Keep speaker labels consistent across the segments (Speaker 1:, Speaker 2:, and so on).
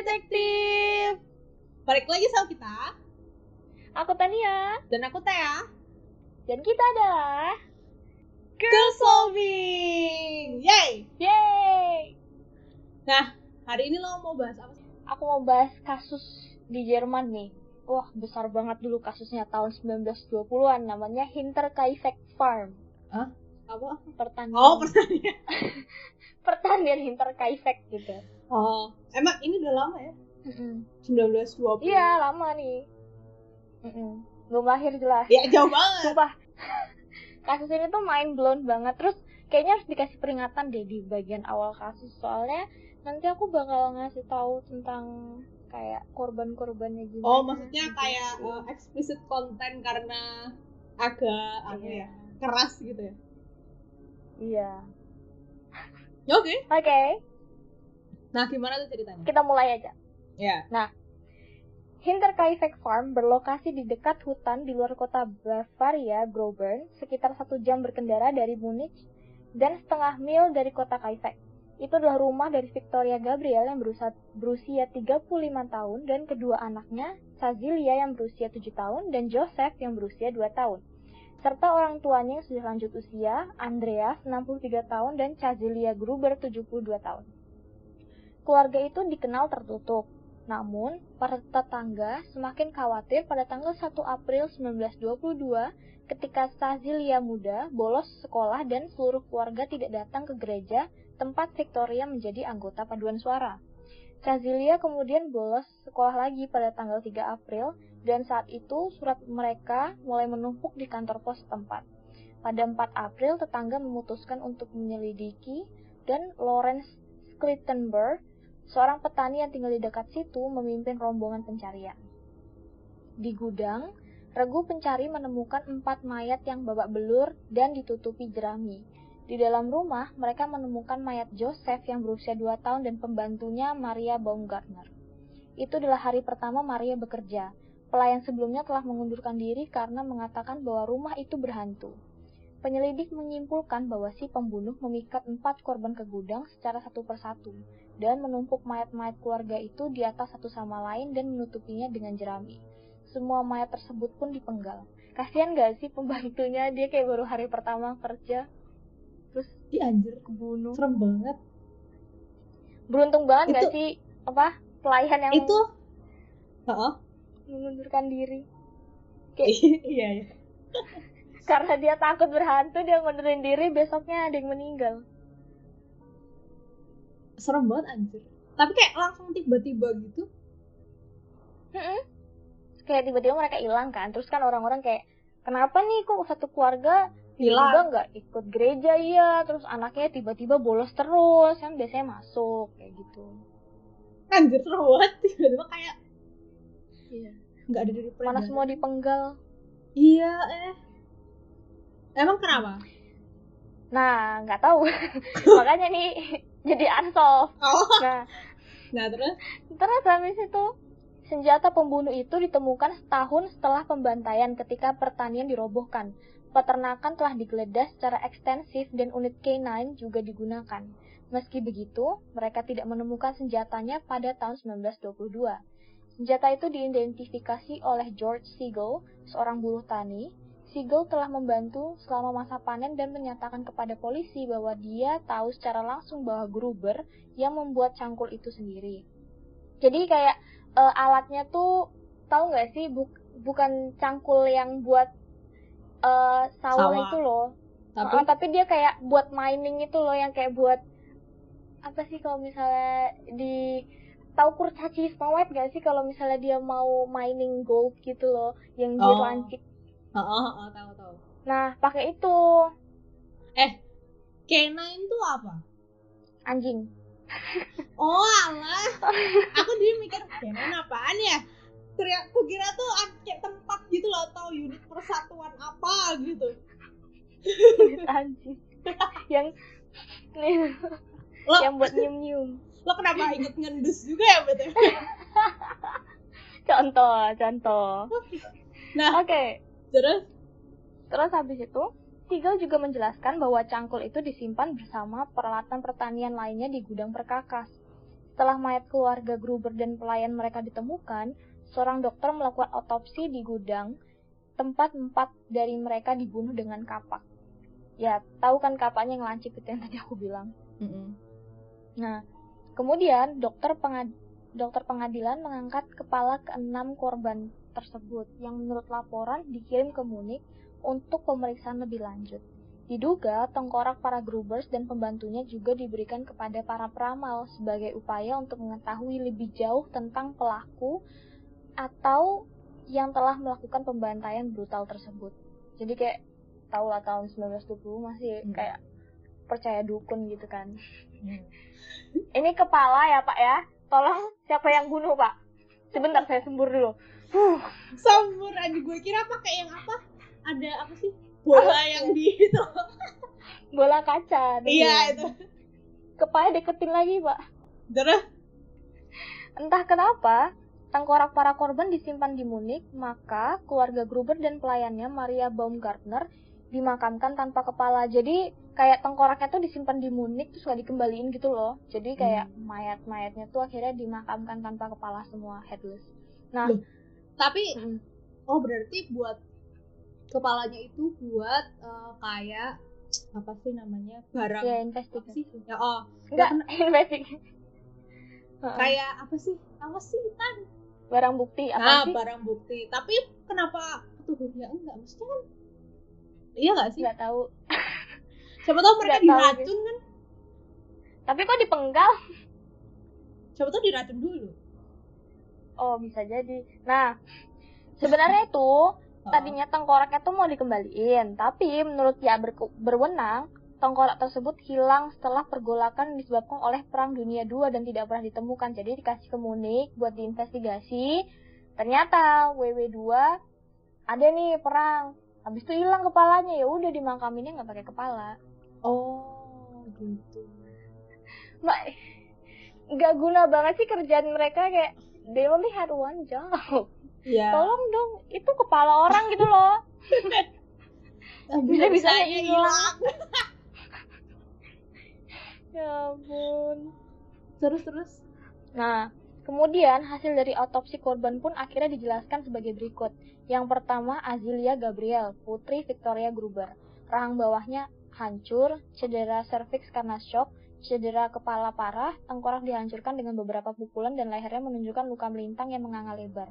Speaker 1: Detektif.
Speaker 2: Balik lagi sama kita
Speaker 1: Aku Tania
Speaker 2: dan aku Tea.
Speaker 1: dan kita adalah
Speaker 2: Girl solving. Yay.
Speaker 1: Yeay.
Speaker 2: Nah, hari ini lo mau bahas apa?
Speaker 1: Aku mau bahas kasus di Jerman nih. Wah, besar banget dulu kasusnya tahun 1920-an namanya Hinterkaifeck Farm.
Speaker 2: Hah? Apa?
Speaker 1: Pertanian.
Speaker 2: Oh, pertanyaan.
Speaker 1: pertanian Hinterkaifeck gitu.
Speaker 2: Oh, emang ini udah lama ya?
Speaker 1: Mm-mm.
Speaker 2: 1920.
Speaker 1: Iya, lama nih. Mm-mm. Belum lahir jelas.
Speaker 2: Ya, jauh banget.
Speaker 1: Sumpah. Kasus ini tuh mind blown banget. Terus kayaknya harus dikasih peringatan deh di bagian awal kasus. Soalnya nanti aku bakal ngasih tahu tentang kayak korban-korbannya gimana.
Speaker 2: Oh, maksudnya
Speaker 1: gitu.
Speaker 2: kayak uh, explicit content karena agak apa
Speaker 1: Iya.
Speaker 2: ya? Keras gitu ya.
Speaker 1: Iya.
Speaker 2: Ya, Oke.
Speaker 1: Oke,
Speaker 2: Nah, gimana tuh ceritanya?
Speaker 1: kita mulai aja.
Speaker 2: Ya.
Speaker 1: Hinterkaifeck Farm berlokasi di dekat hutan di luar kota Bavaria, Graubünden, sekitar satu jam berkendara dari Munich dan setengah mil dari kota Kaifeck. Itu adalah rumah dari Victoria Gabriel yang berusia, berusia 35 tahun dan kedua anaknya, Cazilia yang berusia 7 tahun dan Joseph yang berusia 2 tahun. Serta orang tuanya yang sudah lanjut usia, Andreas 63 tahun dan Cazilia Gruber 72 tahun. Keluarga itu dikenal tertutup, namun, para tetangga semakin khawatir pada tanggal 1 April 1922 ketika Sazilia muda bolos sekolah dan seluruh keluarga tidak datang ke gereja tempat Victoria menjadi anggota paduan suara. Sazilia kemudian bolos sekolah lagi pada tanggal 3 April dan saat itu surat mereka mulai menumpuk di kantor pos tempat. Pada 4 April, tetangga memutuskan untuk menyelidiki dan Lawrence Schlittenberg seorang petani yang tinggal di dekat situ memimpin rombongan pencarian. Di gudang, regu pencari menemukan empat mayat yang babak belur dan ditutupi jerami. Di dalam rumah, mereka menemukan mayat Joseph yang berusia 2 tahun dan pembantunya Maria Baumgartner. Itu adalah hari pertama Maria bekerja. Pelayan sebelumnya telah mengundurkan diri karena mengatakan bahwa rumah itu berhantu. Penyelidik menyimpulkan bahwa si pembunuh memikat empat korban ke gudang secara satu persatu dan menumpuk mayat-mayat keluarga itu di atas satu sama lain dan menutupinya dengan jerami. Semua mayat tersebut pun dipenggal. Kasihan gak sih pembantunya? Dia kayak baru hari pertama kerja, terus
Speaker 2: Ih, anjir.
Speaker 1: kebunuh.
Speaker 2: Serem banget.
Speaker 1: Beruntung banget gak
Speaker 2: Itu-
Speaker 1: sih apa pelayan yang
Speaker 2: Itu Heeh.
Speaker 1: mengundurkan diri? Kayak
Speaker 2: iya, iya.
Speaker 1: karena dia takut berhantu dia ngundurin diri besoknya ada yang meninggal.
Speaker 2: Serem banget anjir. Tapi kayak langsung tiba-tiba gitu.
Speaker 1: Mm-mm. Kayak tiba-tiba mereka hilang kan, terus kan orang-orang kayak kenapa nih kok satu keluarga tiba-tiba
Speaker 2: Hilang.
Speaker 1: nggak ikut gereja iya, terus anaknya tiba-tiba bolos terus, kan biasanya masuk kayak gitu.
Speaker 2: Anjir serem banget tiba-tiba kayak
Speaker 1: Iya.
Speaker 2: nggak ada dari
Speaker 1: Mana semua dipenggal.
Speaker 2: Iya, eh. Emang kenapa?
Speaker 1: Nah, nggak tahu. Makanya nih jadi unsolved.
Speaker 2: Oh.
Speaker 1: Nah,
Speaker 2: Nah, terus
Speaker 1: Terus habis itu senjata pembunuh itu ditemukan setahun setelah pembantaian ketika pertanian dirobohkan. Peternakan telah digeledah secara ekstensif dan unit K9 juga digunakan. Meski begitu, mereka tidak menemukan senjatanya pada tahun 1922. Senjata itu diidentifikasi oleh George Siegel, seorang buruh tani. Siegel telah membantu selama masa panen dan menyatakan kepada polisi bahwa dia tahu secara langsung bahwa Gruber yang membuat cangkul itu sendiri. Jadi kayak eh, alatnya tuh tahu nggak sih buk- bukan cangkul yang buat eh, sawah,
Speaker 2: Sawah.
Speaker 1: itu loh.
Speaker 2: tapi
Speaker 1: Oh, tapi dia kayak buat mining itu loh yang kayak buat apa sih kalau misalnya di tahu kurcaci Snow White gak sih kalau misalnya dia mau mining gold gitu loh yang dia
Speaker 2: Oh.
Speaker 1: lancip.
Speaker 2: Heeh, heeh, tahu tahu.
Speaker 1: Nah, pakai itu
Speaker 2: Eh, K9 itu apa?
Speaker 1: anjing.
Speaker 2: Oh, alah. Aku dia mikir K9 apaan ya? Ternyata aku kira tuh kayak tempat gitu loh atau unit persatuan apa gitu.
Speaker 1: anjing. yang
Speaker 2: Lo,
Speaker 1: yang buat nyium-nyium.
Speaker 2: lo kenapa inget ngendus juga ya betul?
Speaker 1: Contoh, contoh.
Speaker 2: Nah,
Speaker 1: Oke,
Speaker 2: terus
Speaker 1: terus habis itu Siegel juga menjelaskan bahwa cangkul itu disimpan bersama peralatan pertanian lainnya di gudang perkakas. Setelah mayat keluarga Gruber dan pelayan mereka ditemukan, seorang dokter melakukan otopsi di gudang tempat empat dari mereka dibunuh dengan kapak. Ya, tahu kan kapaknya yang lancip itu yang tadi aku bilang.
Speaker 2: Mm -mm.
Speaker 1: Nah, kemudian dokter pengad dokter pengadilan mengangkat kepala keenam korban tersebut yang menurut laporan dikirim ke Munich untuk pemeriksaan lebih lanjut. Diduga tengkorak para Grubers dan pembantunya juga diberikan kepada para peramal sebagai upaya untuk mengetahui lebih jauh tentang pelaku atau yang telah melakukan pembantaian brutal tersebut. Jadi kayak tahu lah tahun 1920 masih
Speaker 2: Hmm.
Speaker 1: kayak percaya dukun gitu kan.
Speaker 2: Hmm.
Speaker 1: Ini kepala ya Pak ya. Tolong siapa yang bunuh Pak? Sebentar saya sembur dulu. Huh.
Speaker 2: Sambur aja gue kira pakai yang apa? Ada apa sih? Bola yang di itu.
Speaker 1: Bola kaca.
Speaker 2: Iya itu.
Speaker 1: Kepala deketin lagi Pak.
Speaker 2: Terus
Speaker 1: Entah kenapa, tengkorak para korban disimpan di Munich, maka keluarga Gruber dan pelayannya Maria Baumgartner dimakamkan tanpa kepala. Jadi kayak tengkoraknya tuh disimpan di Munich terus gak dikembaliin gitu loh. Jadi kayak mayat-mayatnya tuh akhirnya dimakamkan tanpa kepala semua headless. Nah,
Speaker 2: Loh. Tapi
Speaker 1: mm,
Speaker 2: oh berarti buat kepalanya itu buat eh, kayak apa sih namanya barang
Speaker 1: ya investigasi.
Speaker 2: ya oh
Speaker 1: Enggak, investigasi.
Speaker 2: Kayak apa sih apa sih? Tan
Speaker 1: barang bukti apa
Speaker 2: nah
Speaker 1: sih?
Speaker 2: barang bukti. Tapi kenapa tubuhnya enggak? Maksudnya kan iya nggak sih?
Speaker 1: Nggak tahu.
Speaker 2: siapa tahu mereka
Speaker 1: Nggak tahu
Speaker 2: diracun kan?
Speaker 1: Tapi kok dipenggal?
Speaker 2: siapa tahu diracun dulu
Speaker 1: Oh, bisa jadi. Nah, sebenarnya itu tadinya tengkoraknya tuh mau dikembaliin, tapi menurut ya berke- berwenang, tengkorak tersebut hilang setelah pergolakan disebabkan oleh Perang Dunia II dan tidak pernah ditemukan. Jadi dikasih ke Munich buat diinvestigasi. Ternyata WW2 ada nih perang. Habis itu hilang kepalanya, ya udah dimakaminnya nggak pakai kepala.
Speaker 2: oh gitu
Speaker 1: Mbak, nggak guna banget sih kerjaan mereka kayak they only had one job.
Speaker 2: Iya.
Speaker 1: Tolong dong, itu kepala orang gitu loh.
Speaker 2: bisa
Speaker 1: bisa hilang Ya ampun.
Speaker 2: terus terus
Speaker 1: Nah, kemudian hasil dari otopsi korban pun akhirnya dijelaskan sebagai berikut. Yang pertama, Azilia Gabriel, putri Victoria Gruber. Rahang bawahnya hancur, cedera serviks karena shock, cedera kepala parah, tengkorak dihancurkan dengan beberapa pukulan dan lehernya menunjukkan luka melintang yang menganga lebar.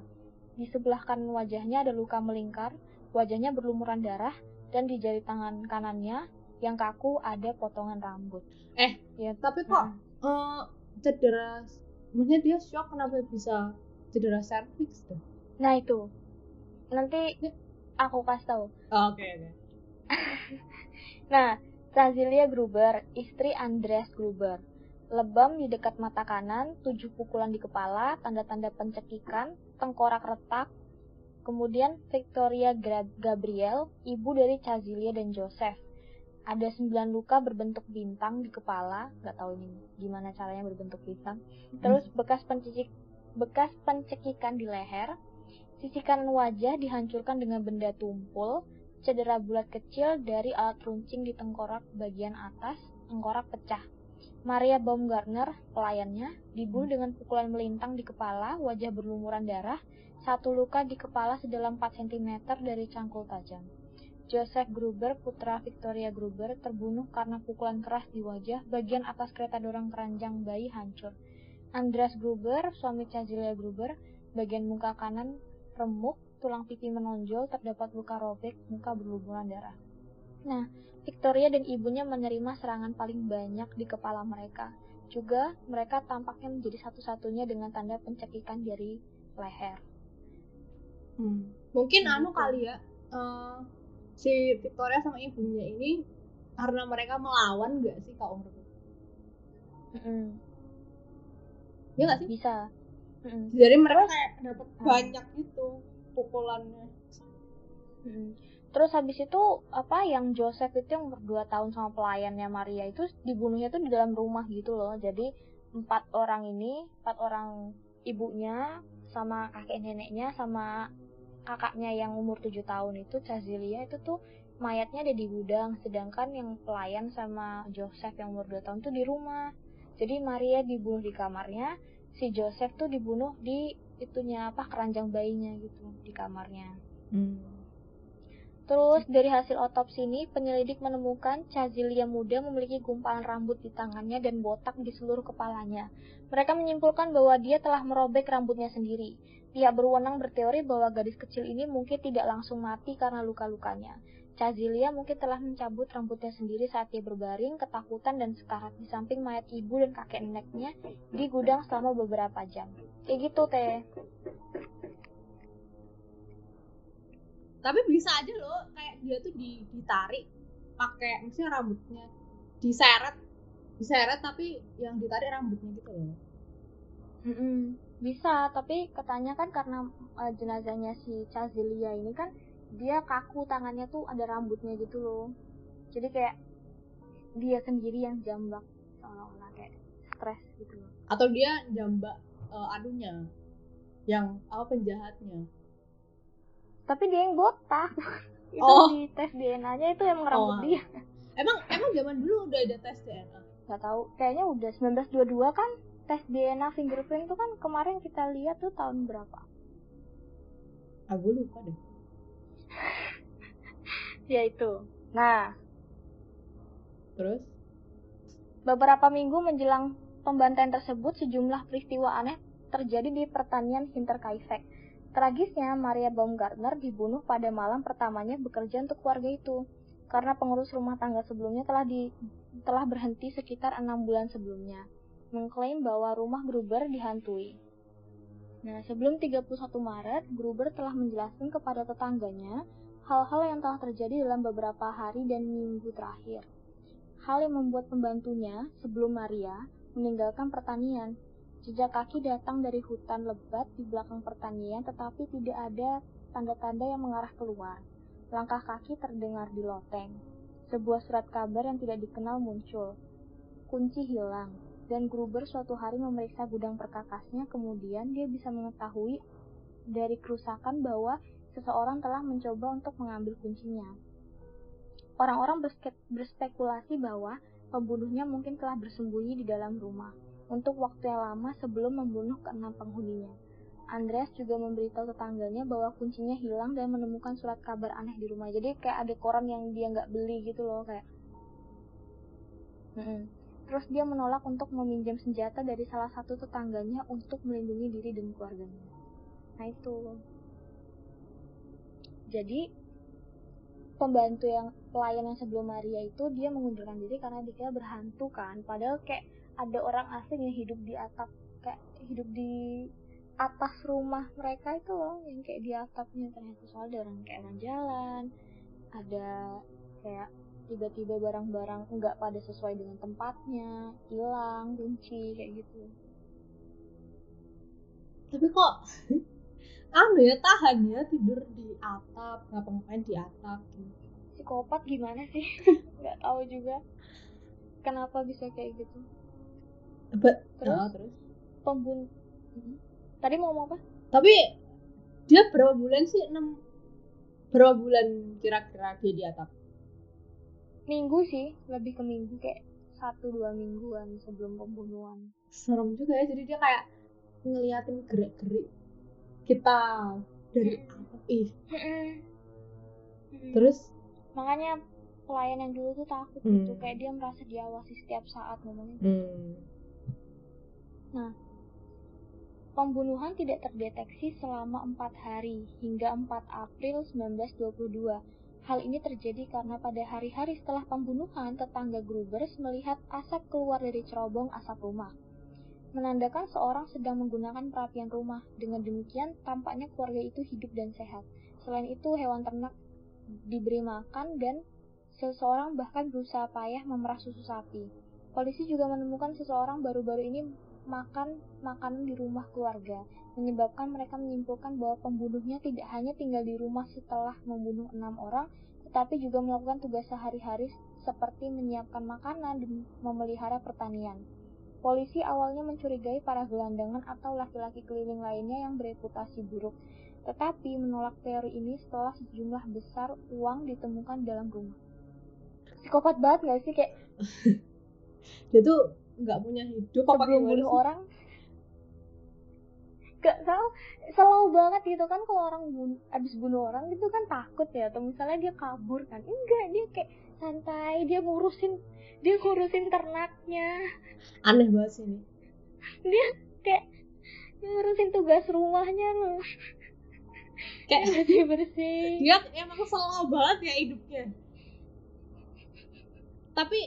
Speaker 1: Di sebelah kanan wajahnya ada luka melingkar, wajahnya berlumuran darah, dan di jari tangan kanannya yang kaku ada potongan rambut.
Speaker 2: Eh,
Speaker 1: ya,
Speaker 2: tapi kok eh, cedera maksudnya dia shock kenapa bisa cedera cervix tuh
Speaker 1: Nah itu, nanti aku kasih tahu.
Speaker 2: oh, oke oke
Speaker 1: Nah, Razilia Gruber, istri Andreas Gruber. Lebam di dekat mata kanan, tujuh pukulan di kepala, tanda-tanda pencekikan, tengkorak retak. Kemudian Victoria Gabriel, ibu dari Cazilia dan Joseph. Ada sembilan luka berbentuk bintang di kepala, nggak tahu ini gimana caranya berbentuk bintang. Terus bekas pencekik bekas pencekikan di leher, sisi kanan wajah dihancurkan dengan benda tumpul, cedera bulat kecil dari alat runcing di tengkorak bagian atas, tengkorak pecah. Maria Baumgartner, pelayannya, dibunuh dengan pukulan melintang di kepala, wajah berlumuran darah, satu luka di kepala sedalam 4 cm dari cangkul tajam. Joseph Gruber, putra Victoria Gruber, terbunuh karena pukulan keras di wajah, bagian atas kereta dorong keranjang bayi hancur. Andreas Gruber, suami Cazilia Gruber, bagian muka kanan remuk, tulang pipi menonjol, terdapat luka robek, muka berlumuran darah. Nah, Victoria dan ibunya menerima serangan paling banyak di kepala mereka. Juga, mereka tampaknya menjadi satu-satunya dengan tanda pencekikan dari leher.
Speaker 2: Hmm. mungkin
Speaker 1: Gitu.
Speaker 2: anu kali ya eh, si Victoria sama ibunya ini karena mereka melawan gak sih kak umur
Speaker 1: Mm-mm,
Speaker 2: ya gak sih
Speaker 1: Bisa. Mm-mm,
Speaker 2: jadi mereka kayak dapat
Speaker 1: Hmm.
Speaker 2: banyak gitu pukulannya
Speaker 1: mm-mm. Terus habis itu apa yang Joseph itu yang berdua tahun sama pelayannya Maria itu dibunuhnya tuh di dalam rumah gitu loh. Jadi empat orang ini, empat orang ibunya sama kakek neneknya sama kakaknya yang umur tujuh tahun itu Cazilia itu tuh mayatnya ada di gudang sedangkan yang pelayan sama Joseph yang umur 2 tahun tuh di rumah Jadi Maria dibunuh di kamarnya, si Joseph tuh dibunuh di itunya apa keranjang bayinya gitu di kamarnya.
Speaker 2: Hmm.
Speaker 1: Terus dari hasil otopsi ini, penyelidik menemukan Cazilia muda memiliki gumpalan rambut di tangannya dan botak di seluruh kepalanya. Mereka menyimpulkan bahwa dia telah merobek rambutnya sendiri. Pihak berwenang berteori bahwa gadis kecil ini mungkin tidak langsung mati karena luka-lukanya. Cazilia mungkin telah mencabut rambutnya sendiri saat dia berbaring, ketakutan dan sekarat di samping mayat ibu dan kakek neneknya di gudang selama beberapa jam. Kayak gitu, Teh.
Speaker 2: tapi bisa aja loh kayak dia tuh di, ditarik pakai misalnya rambutnya diseret diseret tapi yang ditarik rambutnya gitu loh
Speaker 1: Mm-mm. Bisa, tapi katanya kan karena uh, jenazahnya si Cazilia ini kan dia kaku tangannya tuh ada rambutnya gitu loh. Jadi kayak dia sendiri yang jambak seolah-olah kayak stres gitu loh.
Speaker 2: atau dia jambak uh, anunya yang apa penjahatnya
Speaker 1: Tapi dia yang botak. itu
Speaker 2: Oh.
Speaker 1: di tes DNA-nya itu emang rambut
Speaker 2: Oh.
Speaker 1: dia.
Speaker 2: emang emang zaman dulu udah ada tes DNA
Speaker 1: Gak tahu, kayaknya udah 1922 kan tes DNA fingerprint itu kan kemarin kita lihat tuh tahun berapa?
Speaker 2: aku lupa deh
Speaker 1: Ya itu. Nah,
Speaker 2: terus
Speaker 1: Beberapa minggu menjelang pembantaian tersebut, sejumlah peristiwa aneh terjadi di pertanian Hinterkaifeck. Tragisnya, Maria Baumgartner dibunuh pada malam pertamanya bekerja untuk keluarga itu, karena pengurus rumah tangga sebelumnya telah di, telah berhenti sekitar enam bulan sebelumnya, mengklaim bahwa rumah Gruber dihantui. Nah, sebelum 31 Maret, Gruber telah menjelaskan kepada tetangganya hal-hal yang telah terjadi dalam beberapa hari dan minggu terakhir hal yang membuat pembantunya sebelum Maria meninggalkan pertanian. Jejak kaki datang dari hutan lebat di belakang pertanian tetapi tidak ada tanda-tanda yang mengarah keluar. Langkah kaki terdengar di loteng. Sebuah surat kabar yang tidak dikenal muncul. Kunci hilang, dan Gruber suatu hari memeriksa gudang perkakasnya, kemudian dia bisa mengetahui dari kerusakan bahwa seseorang telah mencoba untuk mengambil kuncinya. Orang-orang berspekulasi bahwa pembunuhnya mungkin telah bersembunyi di dalam rumah untuk waktu yang lama sebelum membunuh keenam penghuninya. Andreas juga memberitahu tetangganya bahwa kuncinya hilang dan menemukan surat kabar aneh di rumah. Jadi kayak ada koran yang dia nggak beli gitu loh kayak. Mm-mm. Terus dia menolak untuk meminjam senjata dari salah satu tetangganya untuk melindungi diri dan keluarganya. Nah itu. Jadi pembantu yang pelayan yang sebelum Maria itu dia mengundurkan diri karena dia berhantu kan padahal kayak ada orang asing yang hidup di atap kayak hidup di atas rumah mereka itu loh yang kayak di atapnya ternyata soalnya ada orang kayak orang jalan ada kayak tiba-tiba barang-barang nggak pada sesuai dengan tempatnya hilang kunci kayak gitu.
Speaker 2: Tapi kok anu ya tahan ya tidur di atap ngapa-ngapain di atap gitu.
Speaker 1: psikopat gimana sih? Nggak tahu juga. Kenapa bisa kayak gitu?
Speaker 2: Ba-
Speaker 1: Terus?
Speaker 2: Nah, terus?
Speaker 1: Pembunuh tadi mau ngomong apa?
Speaker 2: Tapi dia berapa bulan sih? Enam berapa bulan kira-kira dia di atap
Speaker 1: minggu sih lebih ke minggu kayak satu dua mingguan sebelum pembunuhan.
Speaker 2: Serem juga ya jadi dia kayak ngeliatin gerak-gerik kita dari atap ih terus?
Speaker 1: Makanya pelayan yang dulu tuh takut
Speaker 2: Hmm.
Speaker 1: gitu kayak dia merasa diawasi setiap saat ngomongnya
Speaker 2: hmm,
Speaker 1: Pembunuhan tidak terdeteksi selama empat hari hingga 4 April 1922. Hal ini terjadi karena pada hari-hari setelah pembunuhan, tetangga Grubers melihat asap keluar dari cerobong asap rumah. Menandakan seorang sedang menggunakan perapian rumah. Dengan demikian, tampaknya keluarga itu hidup dan sehat. Selain itu, hewan ternak diberi makan dan seseorang bahkan berusaha payah memerah susu sapi. Polisi juga menemukan seseorang baru-baru ini makan makanan di rumah keluarga, menyebabkan mereka menyimpulkan bahwa pembunuhnya tidak hanya tinggal di rumah setelah membunuh enam orang, tetapi juga melakukan tugas sehari-hari seperti menyiapkan makanan dan memelihara pertanian. Polisi awalnya mencurigai para gelandangan atau laki-laki keliling lainnya yang bereputasi buruk, tetapi menolak teori ini setelah sejumlah besar uang ditemukan dalam rumah. Psikopat banget gak sih kayak
Speaker 2: dia tuh nggak punya hidup
Speaker 1: sebelum
Speaker 2: gimana
Speaker 1: bunuh
Speaker 2: sih?
Speaker 1: orang? Gak selalu selalu banget gitu kan kalau orang bun abis bunuh orang gitu kan takut ya. Atau misalnya dia kabur kan. Enggak dia kayak santai. Dia ngurusin dia ngurusin ternaknya.
Speaker 2: Aneh banget sih ini.
Speaker 1: Dia kayak ngurusin tugas rumahnya loh.
Speaker 2: Kayak
Speaker 1: bersih bersih
Speaker 2: dia emang slow banget ya hidupnya. Tapi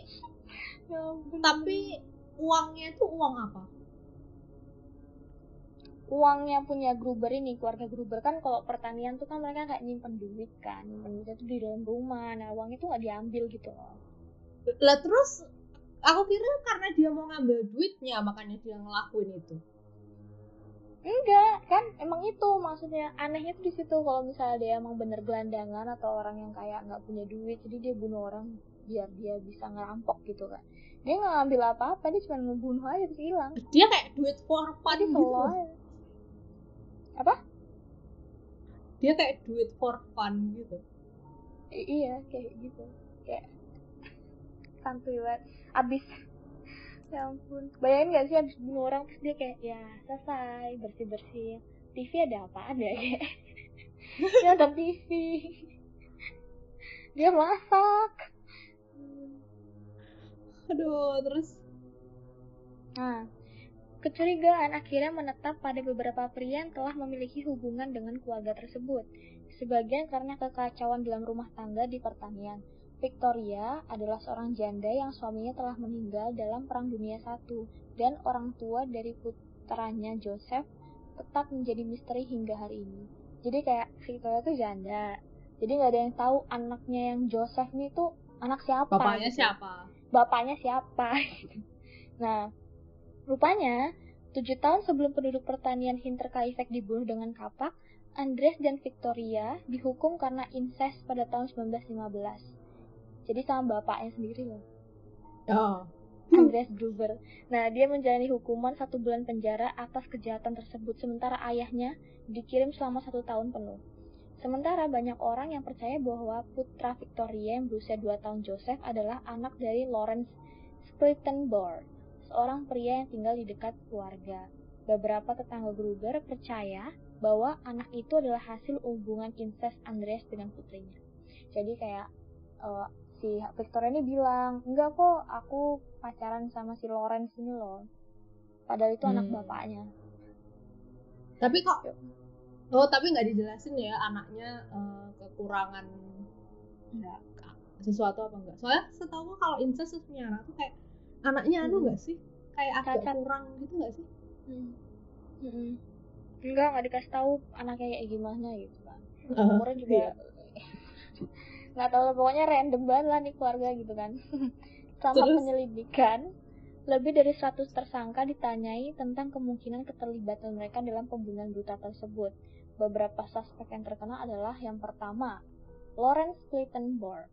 Speaker 1: ya
Speaker 2: tapi uangnya itu uang apa?
Speaker 1: Uangnya punya Gruber ini keluarga Gruber. Kan kalau pertanian tuh kan mereka kayak nyimpen duit kan. Nyimpen duitnya tuh di dalam rumah. Nah uangnya tuh nggak diambil gitu loh.
Speaker 2: Lah terus aku kira karena dia mau ngambil duitnya makanya dia ngelakuin itu.
Speaker 1: Enggak kan emang itu maksudnya. Anehnya tuh di situ kalau misalnya dia emang bener gelandangan atau orang yang kayak nggak punya duit jadi dia bunuh orang biar dia bisa ngerampok gitu kan dia nggak ngambil apa-apa dia cuma ngebunuh aja terus hilang.
Speaker 2: Dia kayak duit for fun
Speaker 1: jadi
Speaker 2: gitu
Speaker 1: apa?
Speaker 2: Dia kayak duit for fun gitu.
Speaker 1: I- iya kayak gitu. Kayak santuy banget abis. Ya ampun. Bayangin gak sih abis bunuh orang terus dia kayak ya selesai bersih bersih TV ada apa ada kayak? Dia nonton TV dia masak
Speaker 2: aduh terus
Speaker 1: nah kecurigaan akhirnya menetap pada beberapa pria yang telah memiliki hubungan dengan keluarga tersebut sebagian karena kekacauan dalam rumah tangga di pertanian Victoria adalah seorang janda yang suaminya telah meninggal dalam Perang Dunia I dan orang tua dari putranya Joseph tetap menjadi misteri hingga hari ini. Jadi kayak Victoria tuh janda. Jadi nggak ada yang tahu anaknya yang Joseph ini tuh anak siapa.
Speaker 2: bapaknya
Speaker 1: gitu.
Speaker 2: siapa
Speaker 1: Bapaknya siapa. nah, rupanya tujuh tahun sebelum penduduk pertanian Hinterkaifeck dibunuh dengan kapak, Andres dan Victoria dihukum karena incest pada tahun 1915. Jadi sama bapaknya sendiri loh,
Speaker 2: oh
Speaker 1: Andres Gruber. Nah, dia menjalani hukuman satu bulan penjara atas kejahatan tersebut, sementara ayahnya dikirim selama satu tahun penuh. Sementara banyak orang yang percaya bahwa putra Victoria yang berusia 2 tahun Joseph adalah anak dari Lawrence Splittenbauer, seorang pria yang tinggal di dekat keluarga. Beberapa tetangga Gruber percaya bahwa anak itu adalah hasil hubungan incest Andreas dengan putrinya. Jadi kayak eh, si Victoria ini bilang, enggak kok aku pacaran sama si Lawrence ini loh. Padahal itu anak
Speaker 2: Hmm.
Speaker 1: bapaknya.
Speaker 2: tapi kok oh tapi nggak dijelasin ya anaknya eh, kekurangan
Speaker 1: Enggak.
Speaker 2: sesuatu apa enggak soalnya setahu kalau incest punya anak tuh kayak anaknya anu
Speaker 1: Hmm.
Speaker 2: nggak sih kayak agak
Speaker 1: Cacat.
Speaker 2: kurang gitu nggak sih
Speaker 1: Hmm. Mm-mm. Enggak, nggak dikasih tahu anaknya kayak gimana gitu kan. Umurnya juga
Speaker 2: iya.
Speaker 1: nggak tahu lah, pokoknya random banget lah nih keluarga gitu kan. Selama
Speaker 2: Terus?
Speaker 1: penyelidikan, lebih dari 100 tersangka ditanyai tentang kemungkinan keterlibatan mereka dalam pembunuhan brutal tersebut. Beberapa suspek yang terkenal adalah yang pertama, Lawrence Splittenbauer.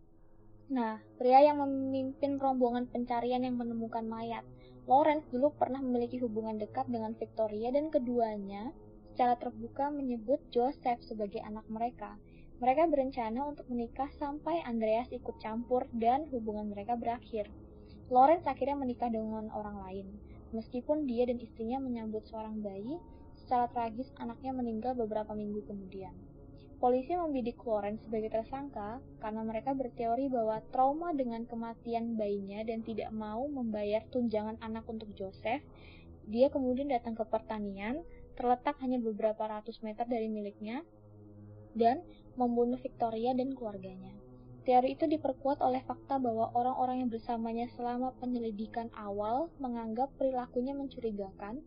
Speaker 1: Nah, pria yang memimpin rombongan pencarian yang menemukan mayat. Lawrence dulu pernah memiliki hubungan dekat dengan Victoria dan keduanya secara terbuka menyebut Joseph sebagai anak mereka. Mereka berencana untuk menikah sampai Andreas ikut campur dan hubungan mereka berakhir. Lawrence akhirnya menikah dengan orang lain. Meskipun dia dan istrinya menyambut seorang bayi, secara tragis anaknya meninggal beberapa minggu kemudian. Polisi membidik Lawrence sebagai tersangka karena mereka berteori bahwa trauma dengan kematian bayinya dan tidak mau membayar tunjangan anak untuk Joseph, dia kemudian datang ke pertanian, terletak hanya beberapa ratus meter dari miliknya, dan membunuh Victoria dan keluarganya. Teori itu diperkuat oleh fakta bahwa orang-orang yang bersamanya selama penyelidikan awal menganggap perilakunya mencurigakan.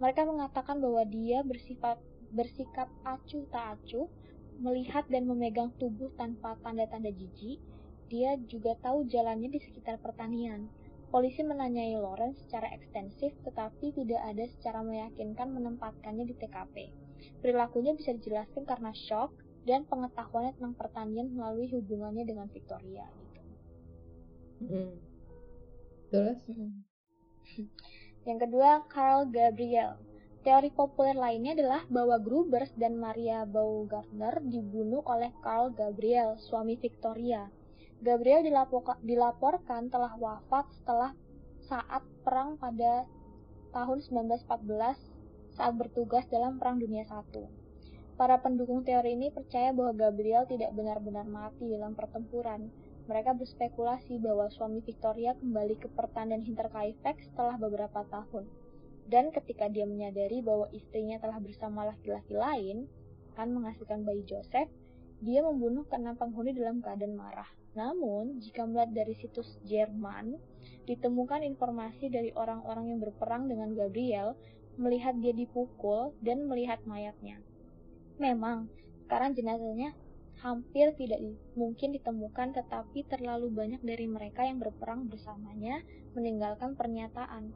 Speaker 1: Mereka mengatakan bahwa dia bersifat bersikap acuh tak acuh, melihat dan memegang tubuh tanpa tanda-tanda jijik. Dia juga tahu jalannya di sekitar pertanian. Polisi menanyai Lawrence secara ekstensif, tetapi tidak ada secara meyakinkan menempatkannya di TKP. Perilakunya bisa dijelaskan karena shock dan pengetahuannya tentang pertanian melalui hubungannya dengan Victoria. Gitu.
Speaker 2: Mm. terus
Speaker 1: Yang kedua, Carl Gabriel. Teori populer lainnya adalah bahwa Grubers dan Maria Baumgartner dibunuh oleh Carl Gabriel, suami Victoria. Gabriel dilaporkan telah wafat setelah saat perang pada tahun 1914 saat bertugas dalam Perang Dunia I. Para pendukung teori ini percaya bahwa Gabriel tidak benar-benar mati dalam pertempuran. Mereka berspekulasi bahwa suami Victoria kembali ke pertanian Hinterkaifeck setelah beberapa tahun. Dan ketika dia menyadari bahwa istrinya telah bersama laki-laki lain, akan menghasilkan bayi Joseph, dia membunuh keenam penghuni dalam keadaan marah. Namun, jika melihat dari situs Jerman, ditemukan informasi dari orang-orang yang berperang dengan Gabriel, melihat dia dipukul dan melihat mayatnya. Memang, sekarang jenazahnya hampir tidak mungkin ditemukan tetapi terlalu banyak dari mereka yang berperang bersamanya meninggalkan pernyataan.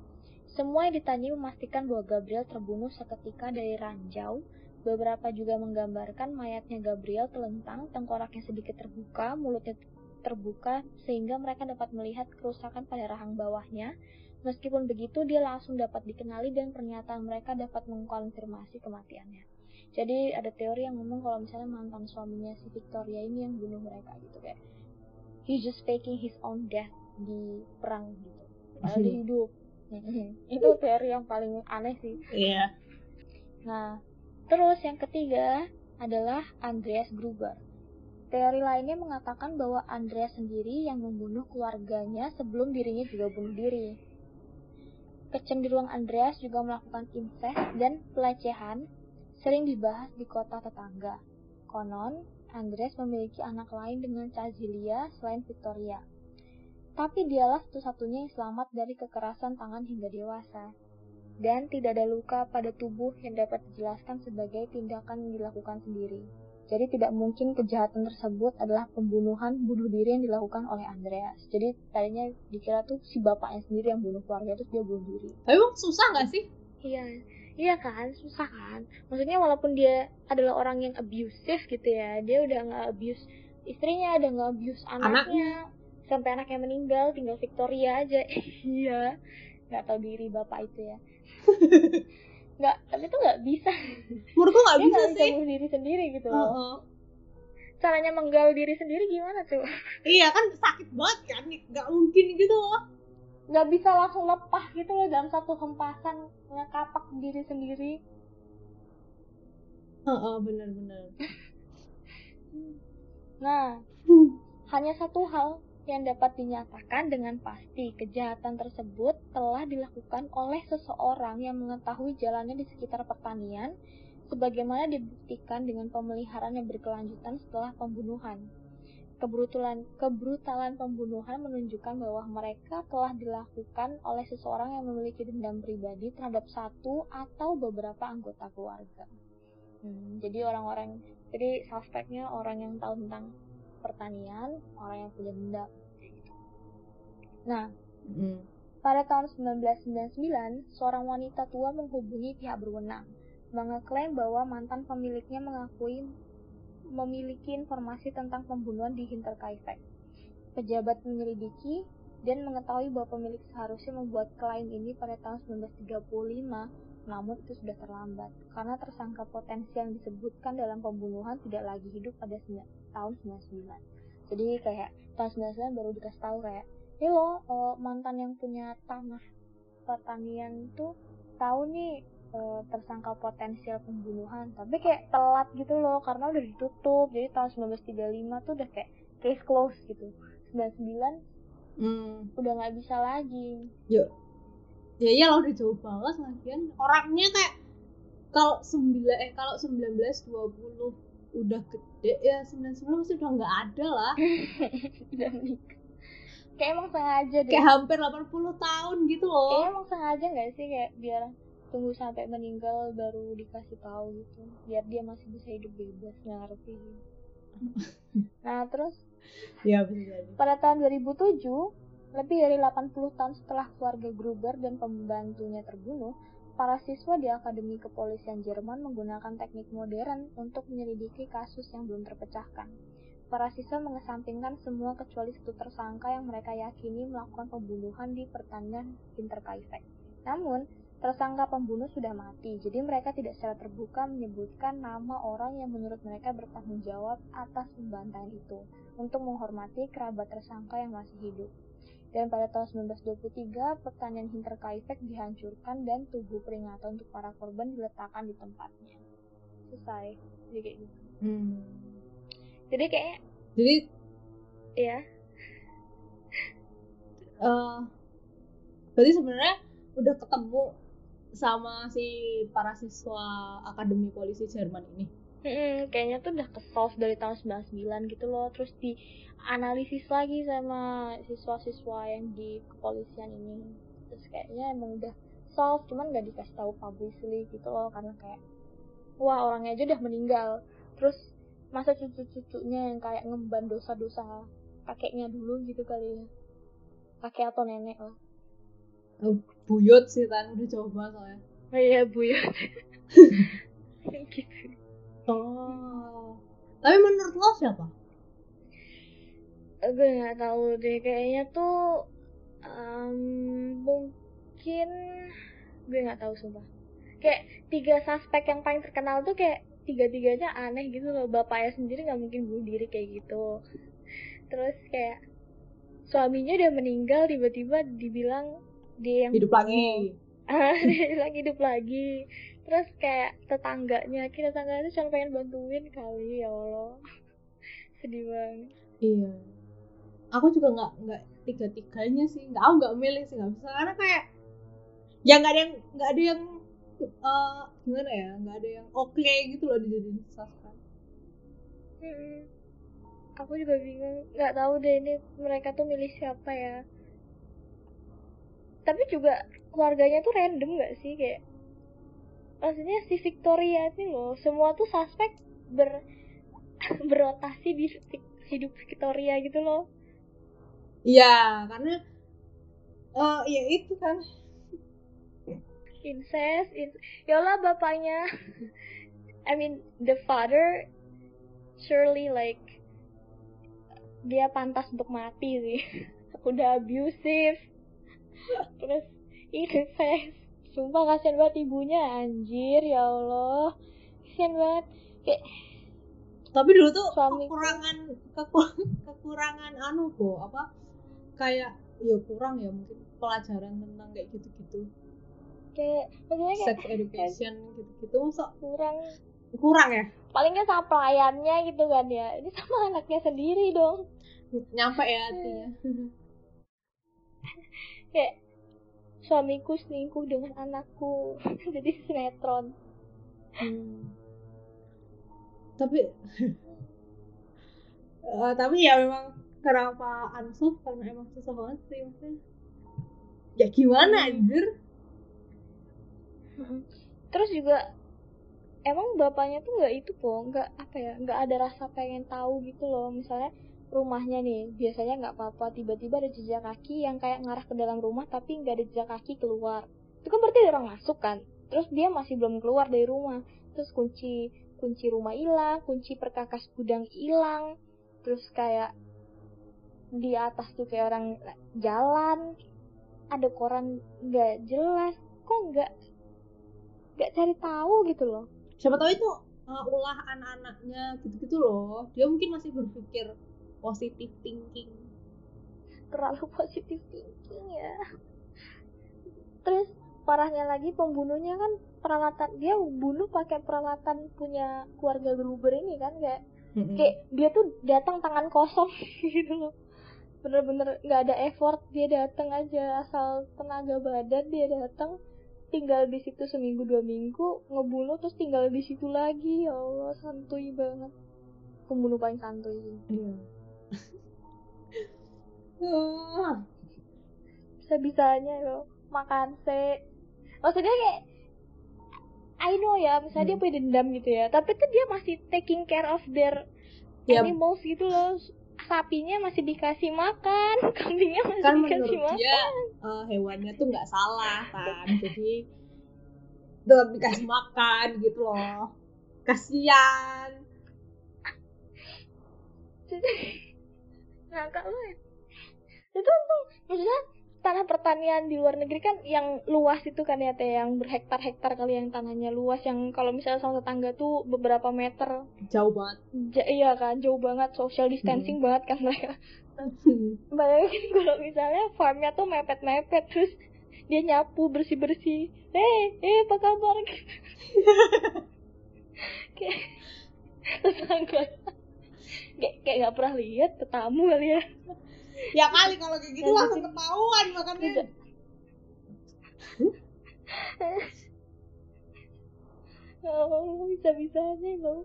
Speaker 1: Semua yang ditanya memastikan bahwa Gabriel terbunuh seketika dari ranjau. Beberapa juga menggambarkan mayatnya Gabriel telentang, tengkoraknya sedikit terbuka, mulutnya terbuka sehingga mereka dapat melihat kerusakan pada rahang bawahnya. Meskipun begitu, dia langsung dapat dikenali dan pernyataan mereka dapat mengkonfirmasi kematiannya. Jadi ada teori yang ngomong kalau misalnya mantan suaminya si Victoria ini yang bunuh mereka gitu kayak he just faking his own death di perang gitu. Padahal dia hidup. itu teori yang paling aneh sih.
Speaker 2: Iya. Yeah.
Speaker 1: Nah, terus yang ketiga adalah Andreas Gruber. Teori lainnya mengatakan bahwa Andreas sendiri yang membunuh keluarganya sebelum dirinya juga bunuh diri. Kecenderungan Andreas juga melakukan incest dan pelecehan sering dibahas di kota tetangga. Konon, Andres memiliki anak lain dengan Cazilia selain Victoria. Tapi dialah satu-satunya yang selamat dari kekerasan tangan hingga dewasa. Dan tidak ada luka pada tubuh yang dapat dijelaskan sebagai tindakan yang dilakukan sendiri. Jadi tidak mungkin kejahatan tersebut adalah pembunuhan bunuh diri yang dilakukan oleh Andreas. Jadi tadinya dikira tuh si bapaknya sendiri yang bunuh keluarga terus dia bunuh diri.
Speaker 2: Tapi emang susah gak sih?
Speaker 1: Iya, Iya kan, susah kan. Maksudnya walaupun dia adalah orang yang abusive gitu ya, dia udah nggak abuse istrinya, udah nggak abuse anaknya, anaknya, sampai anaknya meninggal, tinggal Victoria aja. iya, nggak tahu diri bapak itu ya. nggak, tapi itu nggak bisa.
Speaker 2: Menurutku nggak bisa
Speaker 1: gak
Speaker 2: sih. Bisa
Speaker 1: bunuh diri sendiri gitu loh. Uh -uh. Caranya menggal diri sendiri gimana tuh?
Speaker 2: iya kan sakit banget kan, nggak mungkin gitu loh
Speaker 1: nggak bisa langsung lepas gitu loh dalam satu hempasan ngekapak diri sendiri.
Speaker 2: Oh, oh benar-benar
Speaker 1: nah hanya satu hal yang dapat dinyatakan dengan pasti kejahatan tersebut telah dilakukan oleh seseorang yang mengetahui jalannya di sekitar pertanian sebagaimana dibuktikan dengan pemeliharaan yang berkelanjutan setelah pembunuhan kebrutalan kebrutalan pembunuhan menunjukkan bahwa mereka telah dilakukan oleh seseorang yang memiliki dendam pribadi terhadap satu atau beberapa anggota keluarga. Hmm, jadi orang-orang, jadi suspeknya orang yang tahu tentang pertanian, orang yang punya dendam. Nah, hmm. pada tahun 1999, seorang wanita tua menghubungi pihak berwenang, mengeklaim bahwa mantan pemiliknya mengakui memiliki informasi tentang pembunuhan di Hinterkaifeck. Pejabat menyelidiki dan mengetahui bahwa pemilik seharusnya membuat klaim ini pada tahun 1935, namun itu sudah terlambat karena tersangka potensial yang disebutkan dalam pembunuhan tidak lagi hidup pada tahun 99. Jadi kayak tahun 99 baru dikasih tahu kayak, ini uh, mantan yang punya tanah pertanian tuh tahu nih uh, tersangka potensial pembunuhan tapi kayak telat gitu loh karena udah ditutup. Jadi tahun 1935 tuh udah kayak case close gitu. 99 hmm. udah nggak bisa lagi.
Speaker 2: Ya. Ya iya lah udah jauh banget lagian. Orangnya kayak kalau sembilan eh kalau sembilan belas dua puluh udah gede ya sembilan sembilan pasti udah nggak ada lah.
Speaker 1: Kayak emang sengaja deh.
Speaker 2: Kayak hampir 80 tahun gitu loh.
Speaker 1: Kayak emang sengaja nggak sih kayak biar tunggu sampai meninggal baru dikasih tahu gitu biar dia masih bisa hidup bebas nggak ngerti nah terus
Speaker 2: ya
Speaker 1: pada tahun 2007 lebih dari 80 tahun setelah keluarga Gruber dan pembantunya terbunuh para siswa di Akademi Kepolisian Jerman menggunakan teknik modern untuk menyelidiki kasus yang belum terpecahkan. Para siswa mengesampingkan semua kecuali satu tersangka yang mereka yakini melakukan pembunuhan di pertanian Interkaifeck. Namun, Tersangka pembunuh sudah mati, jadi mereka tidak secara terbuka menyebutkan nama orang yang menurut mereka bertanggung jawab atas pembantaian itu, untuk menghormati kerabat tersangka yang masih hidup. Dan pada tahun 1923, pertanian Hinterkaifeck dihancurkan dan tubuh peringatan untuk para korban diletakkan di tempatnya. Selesai. Jadi kayak gitu.
Speaker 2: Hmm.
Speaker 1: Jadi kayak
Speaker 2: Jadi
Speaker 1: ya,
Speaker 2: eh berarti sebenarnya udah ketemu sama si para siswa Akademi Polisi Jerman ini.
Speaker 1: mm, kayaknya tuh udah ke-solve dari tahun 99 gitu loh. Terus dianalisis lagi sama siswa-siswa yang di kepolisian ini. Terus kayaknya emang udah solve, cuman nggak dikasih tahu publicly gitu loh karena kayak wah orangnya aja udah meninggal. Terus masa cucu-cucunya yang kayak ngemban dosa-dosa kakeknya dulu gitu kali ya. Kakek atau nenek lah.
Speaker 2: Oh, buyut sih kan udah coba soalnya.
Speaker 1: Oh iya bu ya. gitu.
Speaker 2: Oh. Tapi menurut lo siapa?
Speaker 1: gue nggak tahu deh kayaknya tuh em, mungkin gue nggak tahu sumpah kayak tiga suspek yang paling terkenal tuh kayak tiga tiganya aneh gitu loh bapaknya sendiri nggak mungkin bunuh diri kayak gitu terus kayak suaminya udah meninggal tiba-tiba dibilang dia yang
Speaker 2: Hidup lagi.
Speaker 1: dia bilang hidup lagi terus kayak tetangganya kita tetangganya tuh cuma pengen bantuin kali ya allah sedih banget
Speaker 2: Iya. Aku juga nggak nggak tiga tiganya sih. Nggak aku nggak milih sih nggak bisa karena kayak ya nggak ada yang nggak ada yang eh, gimana ya nggak ada yang oke gitu loh dijadiin.
Speaker 1: Mm-mm. Aku juga bingung, nggak tahu deh ini mereka tuh milih siapa ya. Tapi juga keluarganya tuh random nggak sih kayak, maksudnya si Victoria ini loh, semua tuh suspek ber berotasi di hidup Victoria gitu loh.
Speaker 2: Iya karena eh ya itu kan
Speaker 1: Incest, in- Yola bapaknya, I mean the father surely like dia pantas untuk mati sih. Udah abusive. Terus incest. Sumpah kasihan banget ibunya anjir ya Allah. Kasihan banget. Kayak
Speaker 2: tapi dulu tuh
Speaker 1: Suamiku.
Speaker 2: kekurangan keku- kekurangan anu kok apa kayak ya kurang ya mungkin pelajaran tentang kayak gitu-gitu
Speaker 1: kayak maksudnya kayak
Speaker 2: sex education gitu-gitu masa
Speaker 1: kurang
Speaker 2: kurang ya
Speaker 1: palingnya sama pelayannya gitu kan ya. Ini sama anaknya sendiri dong.
Speaker 2: nyampe ya artinya
Speaker 1: Kayak suamiku selingkuh dengan anakku. Jadi sinetron.
Speaker 2: Hmm. tapi Eh, tapi ya memang kenapa ansos karena emang susah banget sih maksudnya ya gimana
Speaker 1: Hmm.
Speaker 2: anjir
Speaker 1: Mm-mm. Terus juga emang bapaknya tuh nggak itu po, nggak apa ya, nggak ada rasa pengen tahu gitu loh. Misalnya rumahnya nih, biasanya nggak apa-apa, tiba-tiba ada jejak kaki yang kayak ngarah ke dalam rumah tapi nggak ada jejak kaki keluar. Itu kan berarti ada orang masuk kan. Terus dia masih belum keluar dari rumah. Terus kunci kunci rumah hilang, kunci perkakas gudang hilang. Terus kayak di atas tuh kayak orang jalan, ada koran nggak jelas. Kok nggak nggak cari tahu gitu loh
Speaker 2: siapa tahu itu uh, ulah anak-anaknya gitu-gitu loh dia mungkin masih berpikir positive thinking.
Speaker 1: Terlalu positif thinking ya. Terus parahnya lagi pembunuhnya kan peralatan dia bunuh pakai peralatan punya keluarga Gruber ini kan kayak kayak dia tuh datang tangan kosong gitu loh. Bener-bener nggak ada effort dia datang aja asal tenaga badan dia datang tinggal di situ seminggu dua minggu ngebunuh terus tinggal di situ lagi. Ya Allah santuy banget. Pembunuh paling santuy.
Speaker 2: Iya.
Speaker 1: Bisa bisanya loh makan se. Maksudnya kayak I know ya misalnya dia
Speaker 2: Hmm.
Speaker 1: punya dendam gitu ya. Tapi tuh dia masih taking care of their
Speaker 2: Ya.
Speaker 1: animals gitu loh. Sapinya masih dikasih makan kambingnya masih
Speaker 2: kan
Speaker 1: dikasih
Speaker 2: menurut
Speaker 1: makan.
Speaker 2: dia uh, hewannya tuh nggak salah kan. Jadi tetap dikasih makan gitu loh. Kasian
Speaker 1: ngakak banget itu tuh maksudnya tanah pertanian di luar negeri kan yang luas itu kan ya teh yang berhektar-hektar kali yang tanahnya luas yang kalau misalnya sama tetangga tuh beberapa meter.
Speaker 2: Jauh banget.
Speaker 1: Ja- iya kan jauh banget social distancing banget kan mereka. Bayangin kalau misalnya farmnya tuh mepet-mepet terus dia nyapu bersih-bersih. Eh eh apa kabar? Kayak tetangga kayak kayak nggak pernah lihat tetamu kali ya.
Speaker 2: Ya kali kalau kayak gitu langsung
Speaker 1: mungkin-
Speaker 2: ketahuan makanya.
Speaker 1: Tidak. oh bisa-bisanya loh.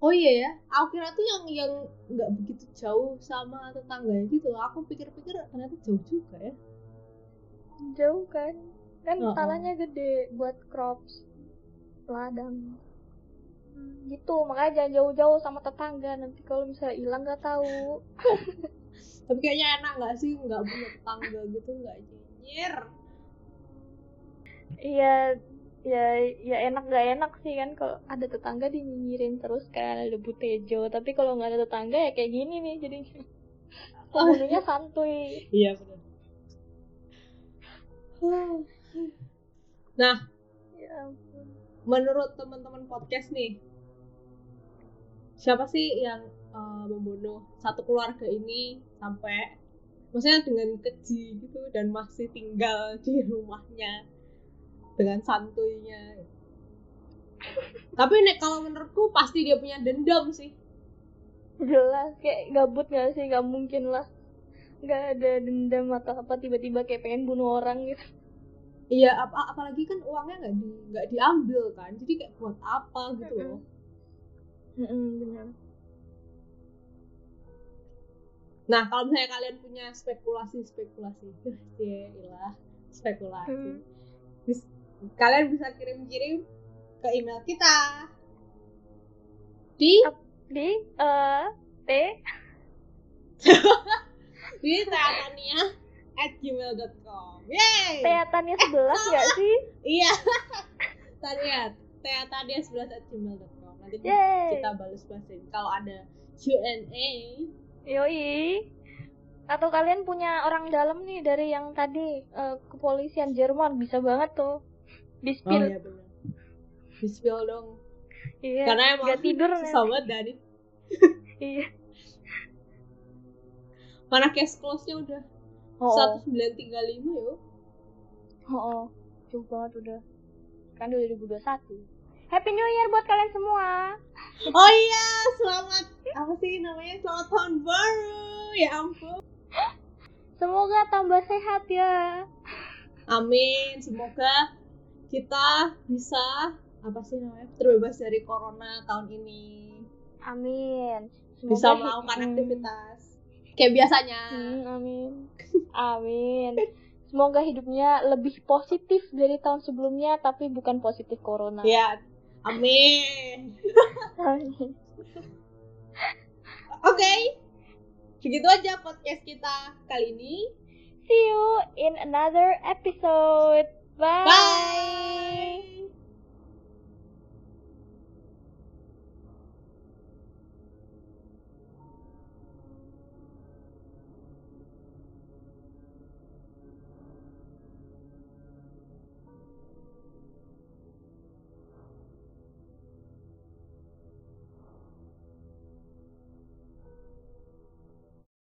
Speaker 2: Oh iya ya aku kira tuh yang yang nggak begitu jauh sama tetangganya gitu aku pikir-pikir ternyata jauh juga ya.
Speaker 1: Jauh kan? Kan
Speaker 2: Oh, oh.
Speaker 1: tanahnya gede buat crops ladang Hmm, gitu makanya jangan jauh-jauh sama tetangga. Nanti kalau misalnya hilang nggak tahu.
Speaker 2: Tapi kayaknya enak nggak sih? Nggak punya tetangga gitu nggak nyinyir.
Speaker 1: Iya, ya ya enak gak enak sih kan kalau ada tetangga dinyinyirin terus kan ada butejo tapi kalau nggak ada tetangga ya kayak gini nih jadinya. Pembunuhnya santuy.
Speaker 2: Iya benar. Nah.
Speaker 1: Ya.
Speaker 2: Menurut teman-teman podcast nih siapa sih yang eh, membunuh satu keluarga ini sampai maksudnya dengan keji gitu dan masih tinggal di rumahnya dengan santuinya? Tapi nek kalau menurutku pasti dia punya dendam sih.
Speaker 1: Jelas kayak gabut gak sih? Nggak mungkin lah. Nggak ada dendam atau apa tiba-tiba kayak pengen bunuh orang gitu
Speaker 2: iya apa apalagi kan uangnya nggak di nggak diambil kan. Jadi kayak buat apa gitu loh.
Speaker 1: Mm-mm, benar.
Speaker 2: Nah, kalau misalnya kalian punya spekulasi-spekulasi, ya ilah, spekulasi.
Speaker 1: Hmm.
Speaker 2: Bis- kalian bisa kirim-kirim ke email kita. Di?
Speaker 1: Di eh t.
Speaker 2: Di teatania at gmail.com. Yeay!
Speaker 1: teatannya sebelas nggak sih
Speaker 2: Iya. Tania, teatania 11 at gmail.com. Nanti
Speaker 1: Yeay.
Speaker 2: kita balas balasin kalau ada Q&A.
Speaker 1: Yoi. Atau kalian punya orang dalam nih dari yang tadi eh, kepolisian Jerman bisa banget tuh. Di
Speaker 2: Oh iya benar. Di spill dong.
Speaker 1: Iya.
Speaker 2: Karena emang
Speaker 1: nggak tidur
Speaker 2: banget Dani.
Speaker 1: Iya.
Speaker 2: Mana case close-nya udah
Speaker 1: Oh,
Speaker 2: 1935 yo.
Speaker 1: oh, oh. Jauh banget udah. Kan 2021. Happy New Year buat kalian semua.
Speaker 2: Oh iya, selamat apa sih namanya? Selamat tahun baru. Ya ampun.
Speaker 1: Semoga tambah sehat ya.
Speaker 2: Amin. Semoga kita bisa apa sih namanya? Terbebas dari corona tahun ini.
Speaker 1: Amin.
Speaker 2: Bisa
Speaker 1: Semoga-
Speaker 2: melakukan
Speaker 1: Hmm.
Speaker 2: aktivitas kayak biasanya.
Speaker 1: Hmm, amin. Amin. Semoga hidupnya lebih positif dari tahun sebelumnya tapi bukan positif corona.
Speaker 2: Ya, amin.
Speaker 1: Amin.
Speaker 2: Oke. Segitu aja podcast kita kali ini.
Speaker 1: See you in another episode. Bye.
Speaker 2: Bye.